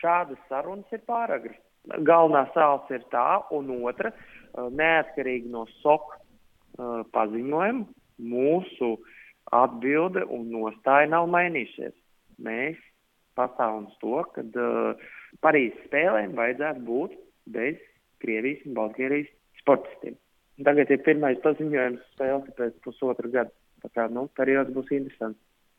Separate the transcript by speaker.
Speaker 1: šādas sarunas ir pāragri. Galvenā sāls ir tā, un otra, eh, neatkarīgi no SOK eh, paziņojuma, mūsu atbilde un nostāja nav mainījušies. Mēs pastāvam uz to, ka uh, Parīzes spēlēm vajadzētu būt bez Krievijas un Baltkrievijas sportistiem. Tagad ir pirmais paziņojums spēle pēc pusotra gada. Tā kā nu, periods būs interesants.